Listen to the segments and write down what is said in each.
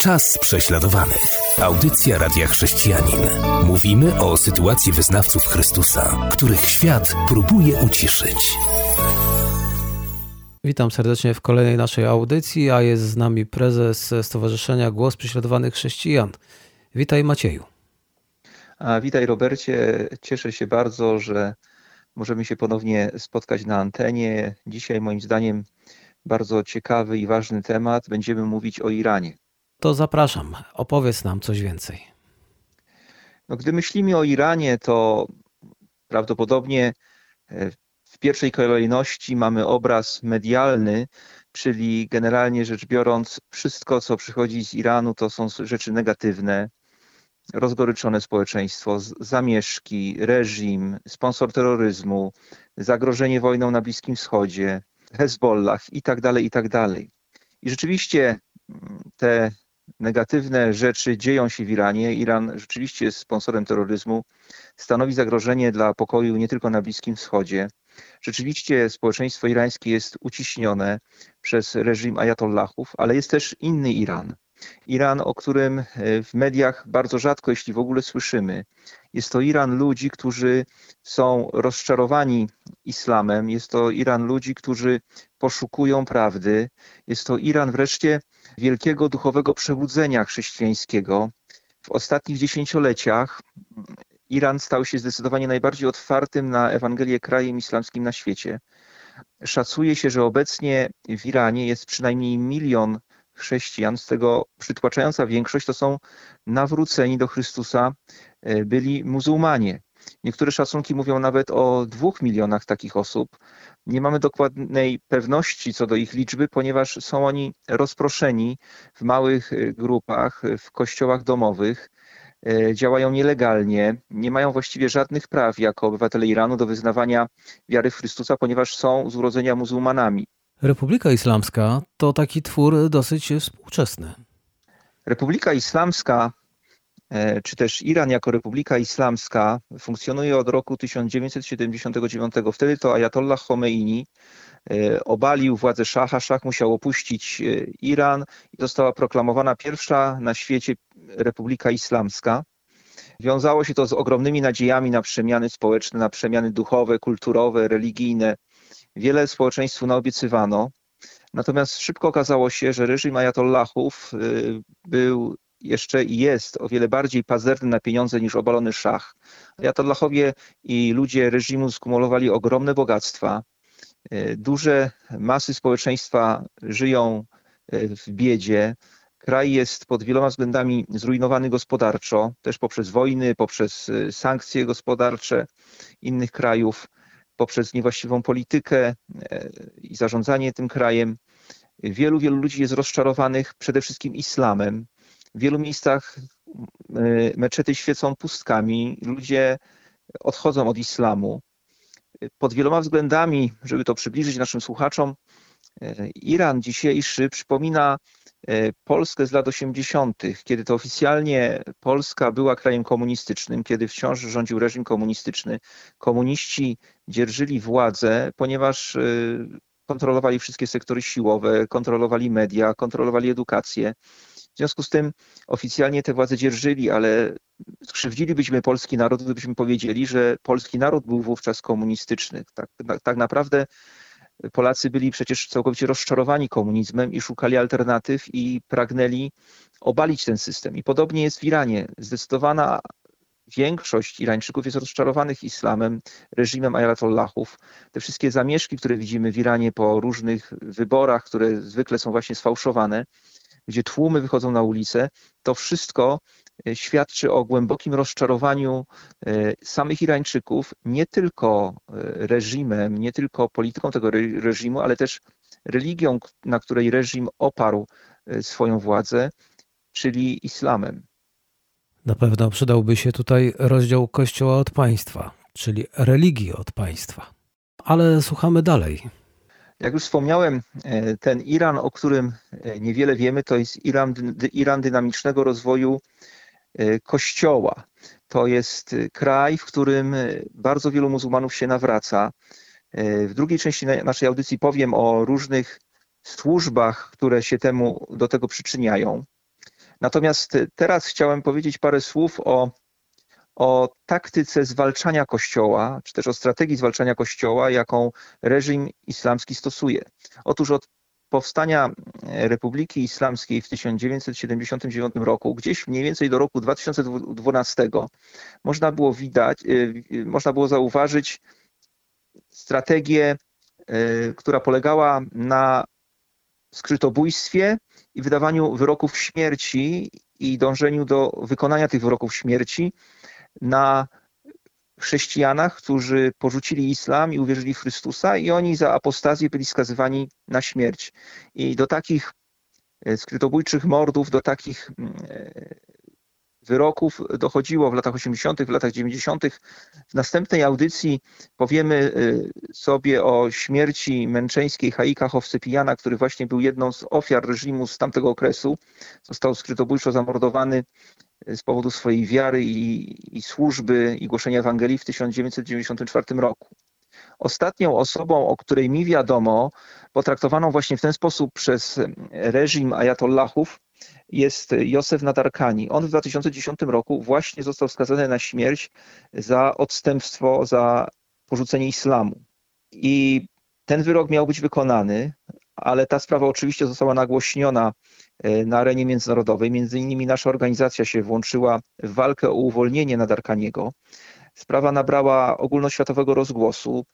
Czas prześladowanych. Audycja Radia Chrześcijanin. Mówimy o sytuacji wyznawców Chrystusa, których świat próbuje uciszyć. Witam serdecznie w kolejnej naszej audycji, a jest z nami prezes Stowarzyszenia Głos Prześladowanych Chrześcijan. Witaj Macieju. A witaj Robercie. Cieszę się bardzo, że możemy się ponownie spotkać na antenie. Dzisiaj moim zdaniem bardzo ciekawy i ważny temat. Będziemy mówić o Iranie. To zapraszam, opowiedz nam coś więcej. No, gdy myślimy o Iranie, to prawdopodobnie e, w pierwszej kolejności mamy obraz medialny, czyli generalnie rzecz biorąc, wszystko, co przychodzi z Iranu, to są rzeczy negatywne, rozgoryczone społeczeństwo, zamieszki, reżim, sponsor terroryzmu, zagrożenie wojną na Bliskim Wschodzie, Hezbollah i tak dalej, i tak dalej. I rzeczywiście mm, te negatywne rzeczy dzieją się w Iranie. Iran rzeczywiście jest sponsorem terroryzmu, stanowi zagrożenie dla pokoju nie tylko na Bliskim Wschodzie. Rzeczywiście społeczeństwo irańskie jest uciśnione przez reżim ajatollahów, ale jest też inny Iran. Iran, o którym e, w mediach bardzo rzadko, jeśli w ogóle słyszymy. Jest to Iran ludzi, którzy są rozczarowani islamem, jest to Iran ludzi, którzy poszukują prawdy, jest to Iran wreszcie wielkiego duchowego przebudzenia chrześcijańskiego. W ostatnich dziesięcioleciach Iran stał się zdecydowanie najbardziej otwartym na Ewangelię krajem islamskim na świecie. Szacuje się, że obecnie w Iranie jest przynajmniej milion chrześcijan, z tego przytłaczająca większość to są nawróceni do Chrystusa e, byli muzułmanie. Niektóre szacunki mówią nawet o dwóch milionach takich osób. Nie mamy dokładnej pewności co do ich liczby, ponieważ są oni rozproszeni w małych e, grupach, w kościołach domowych, e, działają nielegalnie, nie mają właściwie żadnych praw jako obywatele Iranu do wyznawania wiary w Chrystusa, ponieważ są z urodzenia muzułmanami. Republika Islamska to taki twór dosyć współczesny. Republika Islamska, e, czy też Iran jako Republika Islamska funkcjonuje od roku 1979. Wtedy to Ayatollah Khomeini e, obalił władzę szacha. Szach musiał opuścić e, Iran i została proklamowana pierwsza na świecie Republika Islamska. Wiązało się to z ogromnymi nadziejami na przemiany społeczne, na przemiany duchowe, kulturowe, religijne. Wiele społeczeństwu naobiecywano, natomiast szybko okazało się, że reżim ajatollahów y, był jeszcze i jest o wiele bardziej pazerny na pieniądze niż obalony szach. Ajatollahowie i ludzie reżimu skumulowali ogromne bogactwa. Y, duże masy społeczeństwa żyją y, w biedzie. Kraj jest pod wieloma względami zrujnowany gospodarczo, też poprzez wojny, poprzez sankcje gospodarcze innych krajów poprzez niewłaściwą politykę e, i zarządzanie tym krajem. Wielu, wielu ludzi jest rozczarowanych przede wszystkim islamem. W wielu miejscach e, meczety świecą pustkami, ludzie odchodzą od islamu. Pod wieloma względami, żeby to przybliżyć naszym słuchaczom, Iran dzisiejszy przypomina E, Polskę z lat 80., kiedy to oficjalnie Polska była krajem komunistycznym, kiedy wciąż rządził reżim komunistyczny, komuniści dzierżyli władzę, ponieważ e, kontrolowali wszystkie sektory siłowe, kontrolowali media, kontrolowali edukację. W związku z tym oficjalnie te władze dzierżyli, ale skrzywdzilibyśmy polski naród, gdybyśmy powiedzieli, że polski naród był wówczas komunistyczny. Tak, tak naprawdę Polacy byli przecież całkowicie rozczarowani komunizmem i szukali alternatyw i pragnęli obalić ten system. I podobnie jest w Iranie. Zdecydowana większość Irańczyków jest rozczarowanych islamem, reżimem ayatollahów. Te wszystkie zamieszki, które widzimy w Iranie po różnych wyborach, które zwykle są właśnie sfałszowane, gdzie tłumy wychodzą na ulicę, to wszystko świadczy o głębokim rozczarowaniu e, samych Irańczyków, nie tylko e, reżimem, nie tylko polityką tego reżimu, ale też religią, na której reżim oparł swoją władzę, czyli islamem. Na pewno przydałby się tutaj rozdział Kościoła od państwa, czyli religii od państwa. Ale słuchamy dalej. Jak już wspomniałem, ten Iran, o którym niewiele wiemy, to jest Iran, Iran dynamicznego rozwoju E, kościoła. To jest e, kraj, w którym e, bardzo wielu muzułmanów się nawraca. W drugiej części naszej audycji powiem o różnych służbach, które się temu, do tego przyczyniają. Natomiast teraz chciałem powiedzieć parę słów o, o taktyce zwalczania Kościoła, czy też o strategii zwalczania Kościoła, jaką reżim islamski stosuje. Otóż od powstania Republiki Islamskiej w 1979 roku, gdzieś mniej więcej do roku 2012, można było widać, y, można było zauważyć strategię, która polegała na skrytobójstwie i wydawaniu wyroków śmierci i dążeniu do wykonania tych wyroków śmierci na chrześcijanach, którzy porzucili islam i uwierzyli w Chrystusa i oni za apostazję byli skazywani na śmierć. I do takich e, skrytobójczych mordów, do takich mm, e, wyroków dochodziło w latach 80., w latach 90. W następnej audycji powiemy e, sobie o śmierci męczeńskiej Haika Hofsypijana, który właśnie był jedną z ofiar reżimu z tamtego okresu. Został skrytobójczo zamordowany z powodu swojej wiary i, i służby i głoszenia Ewangelii w 1994 roku. Ostatnią osobą, o której mi wiadomo, potraktowaną właśnie w ten sposób przez reżim ajatollahów, jest Józef Nadarkani. On w 2010 roku właśnie został skazany na śmierć za odstępstwo, za porzucenie islamu. I ten wyrok miał być wykonany, ale ta sprawa oczywiście została nagłośniona na arenie międzynarodowej. Między innymi nasza organizacja się włączyła w walkę o uwolnienie Nadarkaniego. Sprawa nabrała ogólnoświatowego rozgłosu.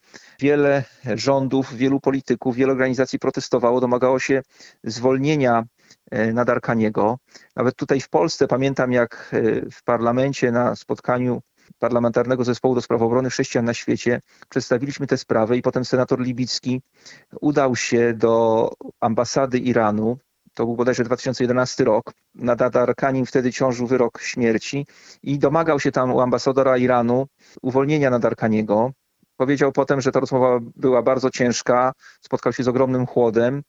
Wiele rządów, wielu polityków, wiele organizacji protestowało, domagało się zwolnienia e, Nadarkaniego. Nawet tutaj w Polsce pamiętam, jak e, w parlamencie na spotkaniu Parlamentarnego Zespołu do Spraw Obrony Chrześcijan na Świecie przedstawiliśmy tę sprawę i potem senator Libicki udał się do ambasady Iranu. To był bodajże 2011 rok. Na Nadarkanim wtedy ciążył wyrok śmierci i domagał się tam u ambasadora Iranu uwolnienia Nadarkaniego. Powiedział potem, że ta rozmowa była bardzo ciężka, spotkał się z ogromnym chłodem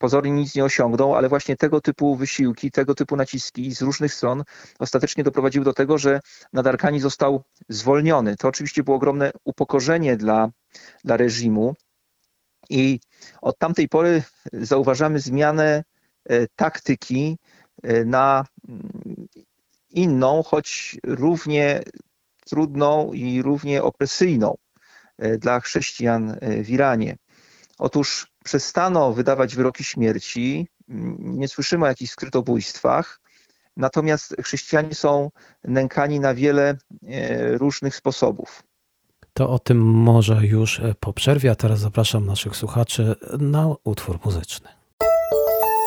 pozornie nic nie osiągnął, ale właśnie tego typu wysiłki, tego typu naciski z różnych stron ostatecznie doprowadziły do tego, że Nadarkani został zwolniony. To oczywiście było ogromne upokorzenie dla, dla reżimu i od tamtej pory zauważamy zmianę taktyki e, na mm, inną, choć równie trudną i równie opresyjną e, dla chrześcijan w Iranie. Otóż przestano wydawać wyroki śmierci, nie słyszymy o jakichś skrytobójstwach, natomiast chrześcijanie są nękani na wiele e, różnych sposobów. To o tym może już e, po przerwie, a teraz zapraszam naszych słuchaczy na utwór muzyczny.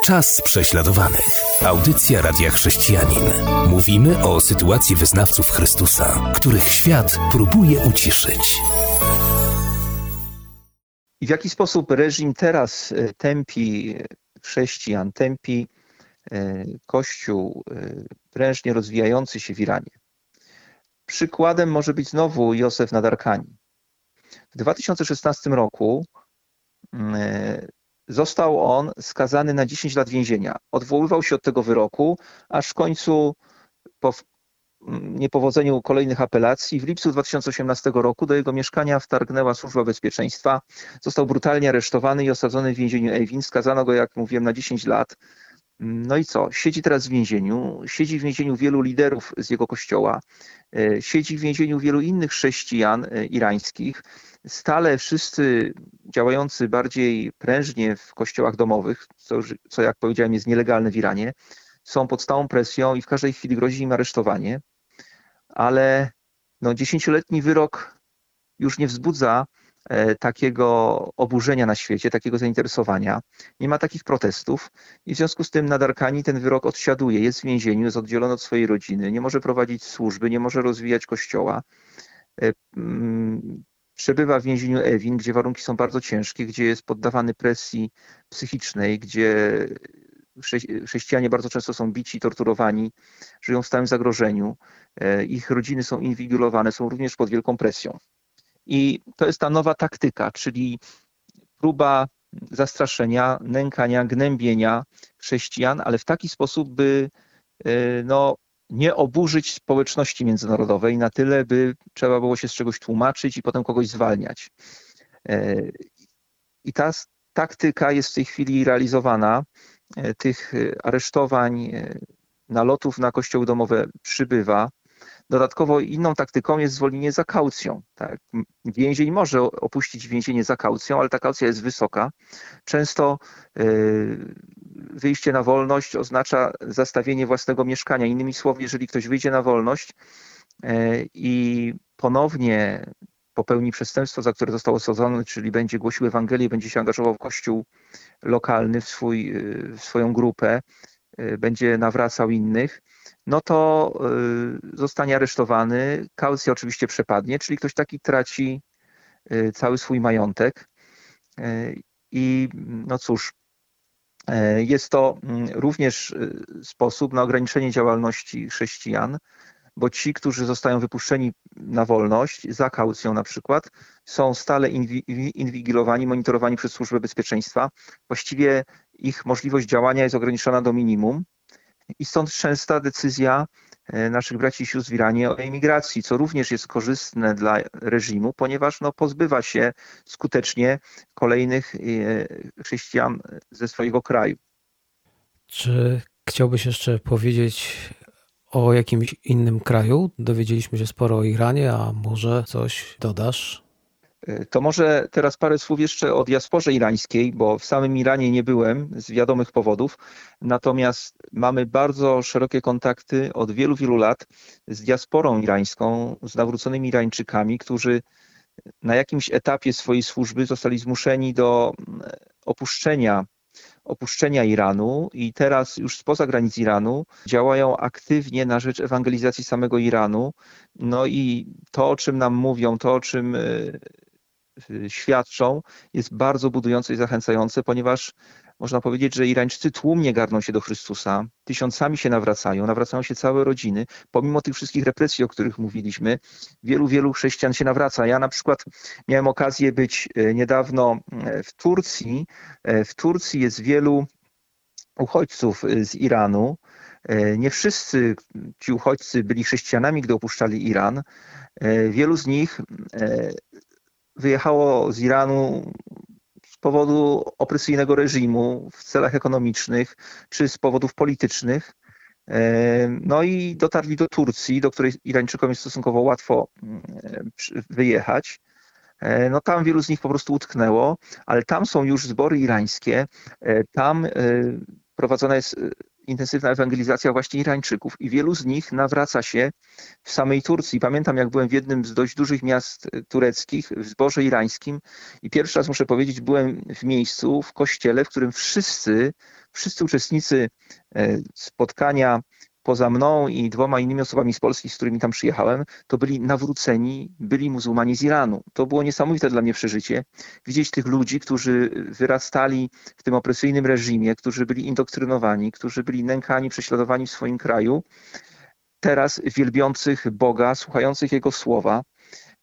Czas prześladowanych. Audycja Radia Chrześcijanin. Mówimy o sytuacji wyznawców Chrystusa, których świat próbuje uciszyć. I w jaki sposób reżim teraz e, tępi chrześcijan, tępi e, Kościół e, prężnie rozwijający się w Iranie. Przykładem może być znowu Józef Nadarkani. W 2016 roku mm, został on skazany na 10 lat więzienia. Odwoływał się od tego wyroku, aż w końcu po niepowodzeniu kolejnych apelacji. W lipcu 2018 roku do jego mieszkania wtargnęła służba bezpieczeństwa. Został brutalnie aresztowany i osadzony w więzieniu Ewin. Skazano go, jak mówiłem, na 10 lat. No i co? Siedzi teraz w więzieniu. Siedzi w więzieniu wielu liderów z jego kościoła. E, siedzi w więzieniu wielu innych chrześcijan e, irańskich. Stale wszyscy działający bardziej prężnie w kościołach domowych, co, co jak powiedziałem jest nielegalne w Iranie, są pod stałą presją i w każdej chwili grozi im aresztowanie ale no, dziesięcioletni wyrok już nie wzbudza e, takiego oburzenia na świecie, takiego zainteresowania. Nie ma takich protestów i w związku z tym Nadarkani ten wyrok odsiaduje, jest w więzieniu, jest oddzielony od swojej rodziny, nie może prowadzić służby, nie może rozwijać kościoła. Przebywa w więzieniu Ewin, gdzie warunki są bardzo ciężkie, gdzie jest poddawany presji psychicznej, gdzie chrześcijanie bardzo często są bici, torturowani, żyją w stałym zagrożeniu. E, ich rodziny są inwigilowane, są również pod wielką presją. I to jest ta nowa taktyka, czyli próba zastraszenia, nękania, gnębienia chrześcijan, ale w taki sposób, by e, no, nie oburzyć społeczności międzynarodowej na tyle, by trzeba było się z czegoś tłumaczyć i potem kogoś zwalniać. E, I ta taktyka jest w tej chwili realizowana. Tych aresztowań nalotów na kościoły domowe przybywa. Dodatkowo inną taktyką jest zwolnienie za kaucją. Tak? Więzień może opuścić więzienie za kaucją, ale ta kaucja jest wysoka. Często wyjście na wolność oznacza zastawienie własnego mieszkania. Innymi słowy, jeżeli ktoś wyjdzie na wolność yy, i ponownie popełni przestępstwo, za które został osadzony, czyli będzie głosił Ewangelię, będzie się angażował w kościół lokalny, w, swój, yy, w swoją grupę, będzie nawracał innych, no to zostanie aresztowany. Kaucja oczywiście przepadnie, czyli ktoś taki traci cały swój majątek. I no cóż, jest to mm, również sposób na ograniczenie działalności chrześcijan, bo ci, którzy zostają wypuszczeni na wolność, za kaucją na przykład, są stale inwigilowani, monitorowani przez służbę bezpieczeństwa. Właściwie ich możliwość działania jest ograniczona do minimum i stąd częsta decyzja e, naszych braci i sióstr w Iranie o emigracji, co również jest korzystne dla reżimu, ponieważ no, pozbywa się skutecznie kolejnych e, chrześcijan ze swojego kraju. Czy chciałbyś jeszcze powiedzieć o jakimś innym kraju? Dowiedzieliśmy się sporo o Iranie, a może coś dodasz? To może teraz parę słów jeszcze o diasporze irańskiej, bo w samym Iranie nie byłem z wiadomych powodów. Natomiast mamy bardzo szerokie kontakty od wielu, wielu lat z diasporą irańską, z nawróconymi Irańczykami, którzy na jakimś etapie swojej służby zostali zmuszeni do opuszczenia, opuszczenia Iranu i teraz już spoza granic Iranu działają aktywnie na rzecz ewangelizacji samego Iranu. No i to, o czym nam mówią, to, o czym Y, świadczą, jest bardzo budujące i zachęcające, ponieważ można powiedzieć, że Irańczycy tłumnie garną się do Chrystusa, tysiącami się nawracają, nawracają się całe rodziny. Pomimo tych wszystkich represji, o których mówiliśmy, wielu, wielu chrześcijan się nawraca. Ja na przykład miałem okazję być y, niedawno y, w Turcji. W Turcji jest wielu uchodźców z Iranu. Nie wszyscy ci uchodźcy byli chrześcijanami, gdy opuszczali Iran. Wielu z nich wyjechało z Iranu z powodu opresyjnego reżimu w celach ekonomicznych czy z powodów politycznych. E, no i dotarli do Turcji, do której Irańczykom jest stosunkowo łatwo mm, wyjechać. E, no tam wielu z nich po prostu utknęło, ale tam są już zbory irańskie, e, tam prowadzona jest intensywna ewangelizacja właśnie Irańczyków i wielu z nich nawraca się w samej Turcji. Pamiętam, jak byłem w jednym z dość dużych miast e, tureckich, w zborze irańskim i pierwszy raz muszę powiedzieć, byłem w miejscu, w kościele, w którym wszyscy, wszyscy uczestnicy e, spotkania poza mną i dwoma innymi osobami z Polski, z którymi tam przyjechałem, to byli nawróceni, byli muzułmanie z Iranu. To było niesamowite dla mnie przeżycie. Widzieć tych ludzi, którzy wyrastali w tym opresyjnym reżimie, którzy byli indoktrynowani, którzy byli nękani, prześladowani w swoim kraju, teraz wielbiących Boga, słuchających Jego słowa.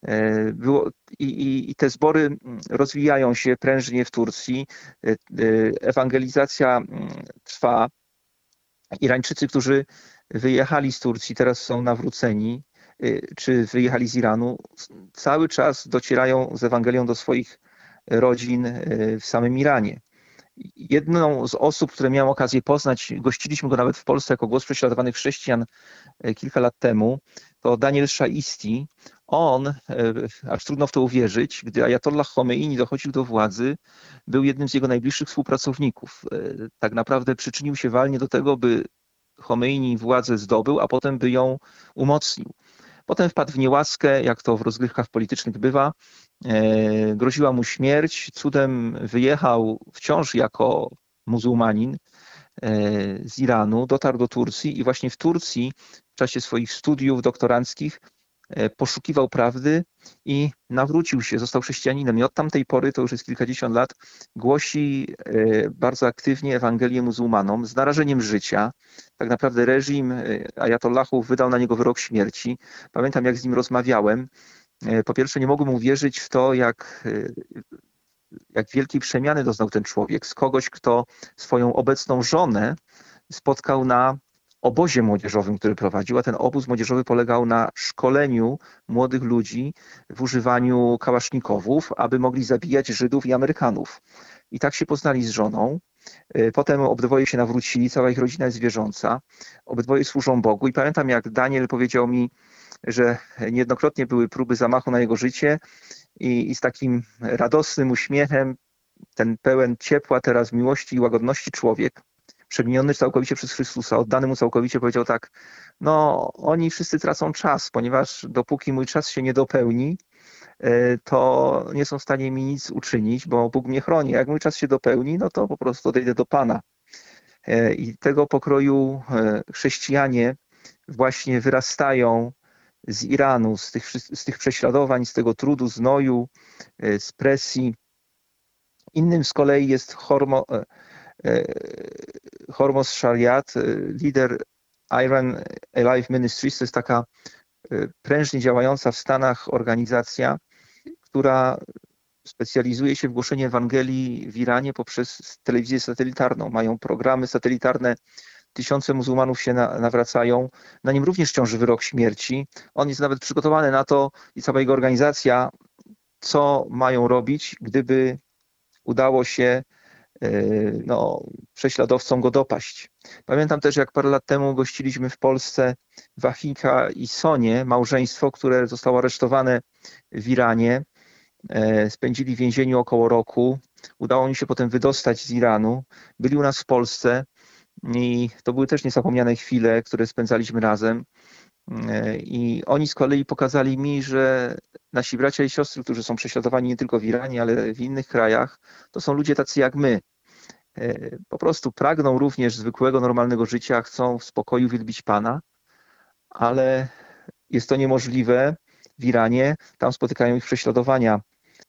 E, było, i, i, te zbory rozwijają się prężnie w Turcji. E, e, ewangelizacja trwa. Irańczycy, którzy wyjechali z Turcji, teraz są nawróceni, y, czy wyjechali z Iranu, cały czas docierają z Ewangelią do swoich rodzin y, w samym Iranie. Jedną z osób, które miałem okazję poznać, gościliśmy go nawet w Polsce jako głos prześladowanych chrześcijan y, kilka lat temu, to Daniel Szaisti. On, aż trudno w to uwierzyć, gdy Ayatollah Khomeini dochodził do władzy, był jednym z jego najbliższych współpracowników. Tak naprawdę przyczynił się walnie do tego, by Khomeini władzę zdobył, a potem by ją umocnił. Potem wpadł w niełaskę, jak to w rozgrywkach politycznych bywa. E, groziła mu śmierć. Cudem wyjechał wciąż jako muzułmanin e, z Iranu, dotarł do Turcji i właśnie w Turcji w czasie swoich studiów doktoranckich E, poszukiwał prawdy i nawrócił się, został chrześcijaninem. I od tamtej pory, to już jest kilkadziesiąt lat, głosi e, bardzo aktywnie Ewangelię muzułmanom z narażeniem życia. Tak naprawdę reżim e, ajatollahów wydał na niego wyrok śmierci. Pamiętam, jak z nim rozmawiałem. Po pierwsze, nie mogłem uwierzyć w to, jak jak wielkiej przemiany doznał ten człowiek z kogoś, kto swoją obecną żonę spotkał na obozie młodzieżowym, który prowadził, a ten obóz młodzieżowy polegał na szkoleniu młodych ludzi w używaniu kałasznikowów, aby mogli zabijać Żydów i Amerykanów. I tak się poznali z żoną. Potem obydwoje się nawrócili, cała ich rodzina jest wierząca. Obydwoje służą Bogu. I pamiętam, jak Daniel powiedział mi, że niejednokrotnie były próby zamachu na jego życie i, i z takim radosnym uśmiechem, ten pełen ciepła teraz miłości i łagodności człowiek, przemieniony całkowicie przez Chrystusa, oddany mu całkowicie, powiedział tak, no oni wszyscy tracą czas, ponieważ dopóki mój czas się nie dopełni, e, to nie są w stanie mi nic uczynić, bo Bóg mnie chroni. Jak mój czas się dopełni, no to po prostu odejdę do Pana. E, I tego pokroju e, chrześcijanie właśnie wyrastają z Iranu, z tych, z tych prześladowań, z tego trudu, znoju, z presji. Innym z kolei jest Hormo, Hormos Shariat, lider Iron Alive Ministries, to jest taka prężnie działająca w Stanach organizacja, która specjalizuje się w głoszeniu Ewangelii w Iranie poprzez telewizję satelitarną. Mają programy satelitarne, tysiące muzułmanów się nawracają. Na nim również ciąży wyrok śmierci. On jest nawet przygotowany na to i cała jego organizacja, co mają robić, gdyby udało się no, prześladowcom go dopaść. Pamiętam też, jak parę lat temu gościliśmy w Polsce Wahika i Sonię, małżeństwo, które zostało aresztowane w Iranie. E, spędzili w więzieniu około roku. Udało mi się potem wydostać z Iranu. Byli u nas w Polsce i to były też niezapomniane chwile, które spędzaliśmy razem. E, I oni z kolei pokazali mi, że nasi bracia i siostry, którzy są prześladowani nie tylko w Iranie, ale w innych krajach, to są ludzie tacy jak my. E, po prostu pragną również zwykłego, normalnego życia, chcą w spokoju wielbić Pana, ale jest to niemożliwe w Iranie, tam spotykają ich prześladowania.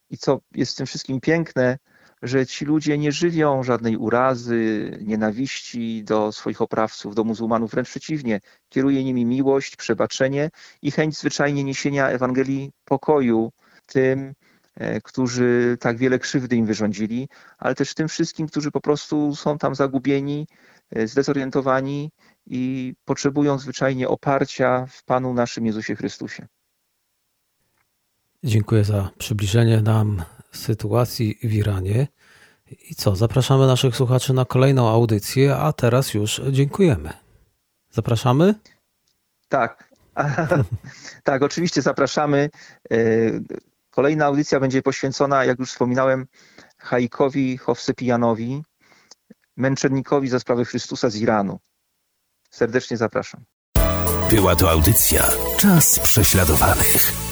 I co jest w tym wszystkim piękne, że ci ludzie nie żywią żadnej urazy, nienawiści do swoich oprawców, do muzułmanów, wręcz przeciwnie, kieruje nimi miłość, przebaczenie i chęć zwyczajnie niesienia Ewangelii pokoju tym, e, którzy tak wiele krzywdy im wyrządzili, ale też tym wszystkim, którzy po prostu są tam zagubieni, e, zdezorientowani i potrzebują zwyczajnie oparcia w Panu naszym Jezusie Chrystusie. Dziękuję za przybliżenie nam sytuacji w Iranie. I co, zapraszamy naszych słuchaczy na kolejną audycję, a teraz już dziękujemy. Zapraszamy? Tak. tak, oczywiście zapraszamy. E, kolejna audycja będzie poświęcona, jak już wspominałem, Haikowi Hofsypijanowi, męczennikowi za sprawę Chrystusa z Iranu. Serdecznie zapraszam. Była to audycja Czas prześladowanych.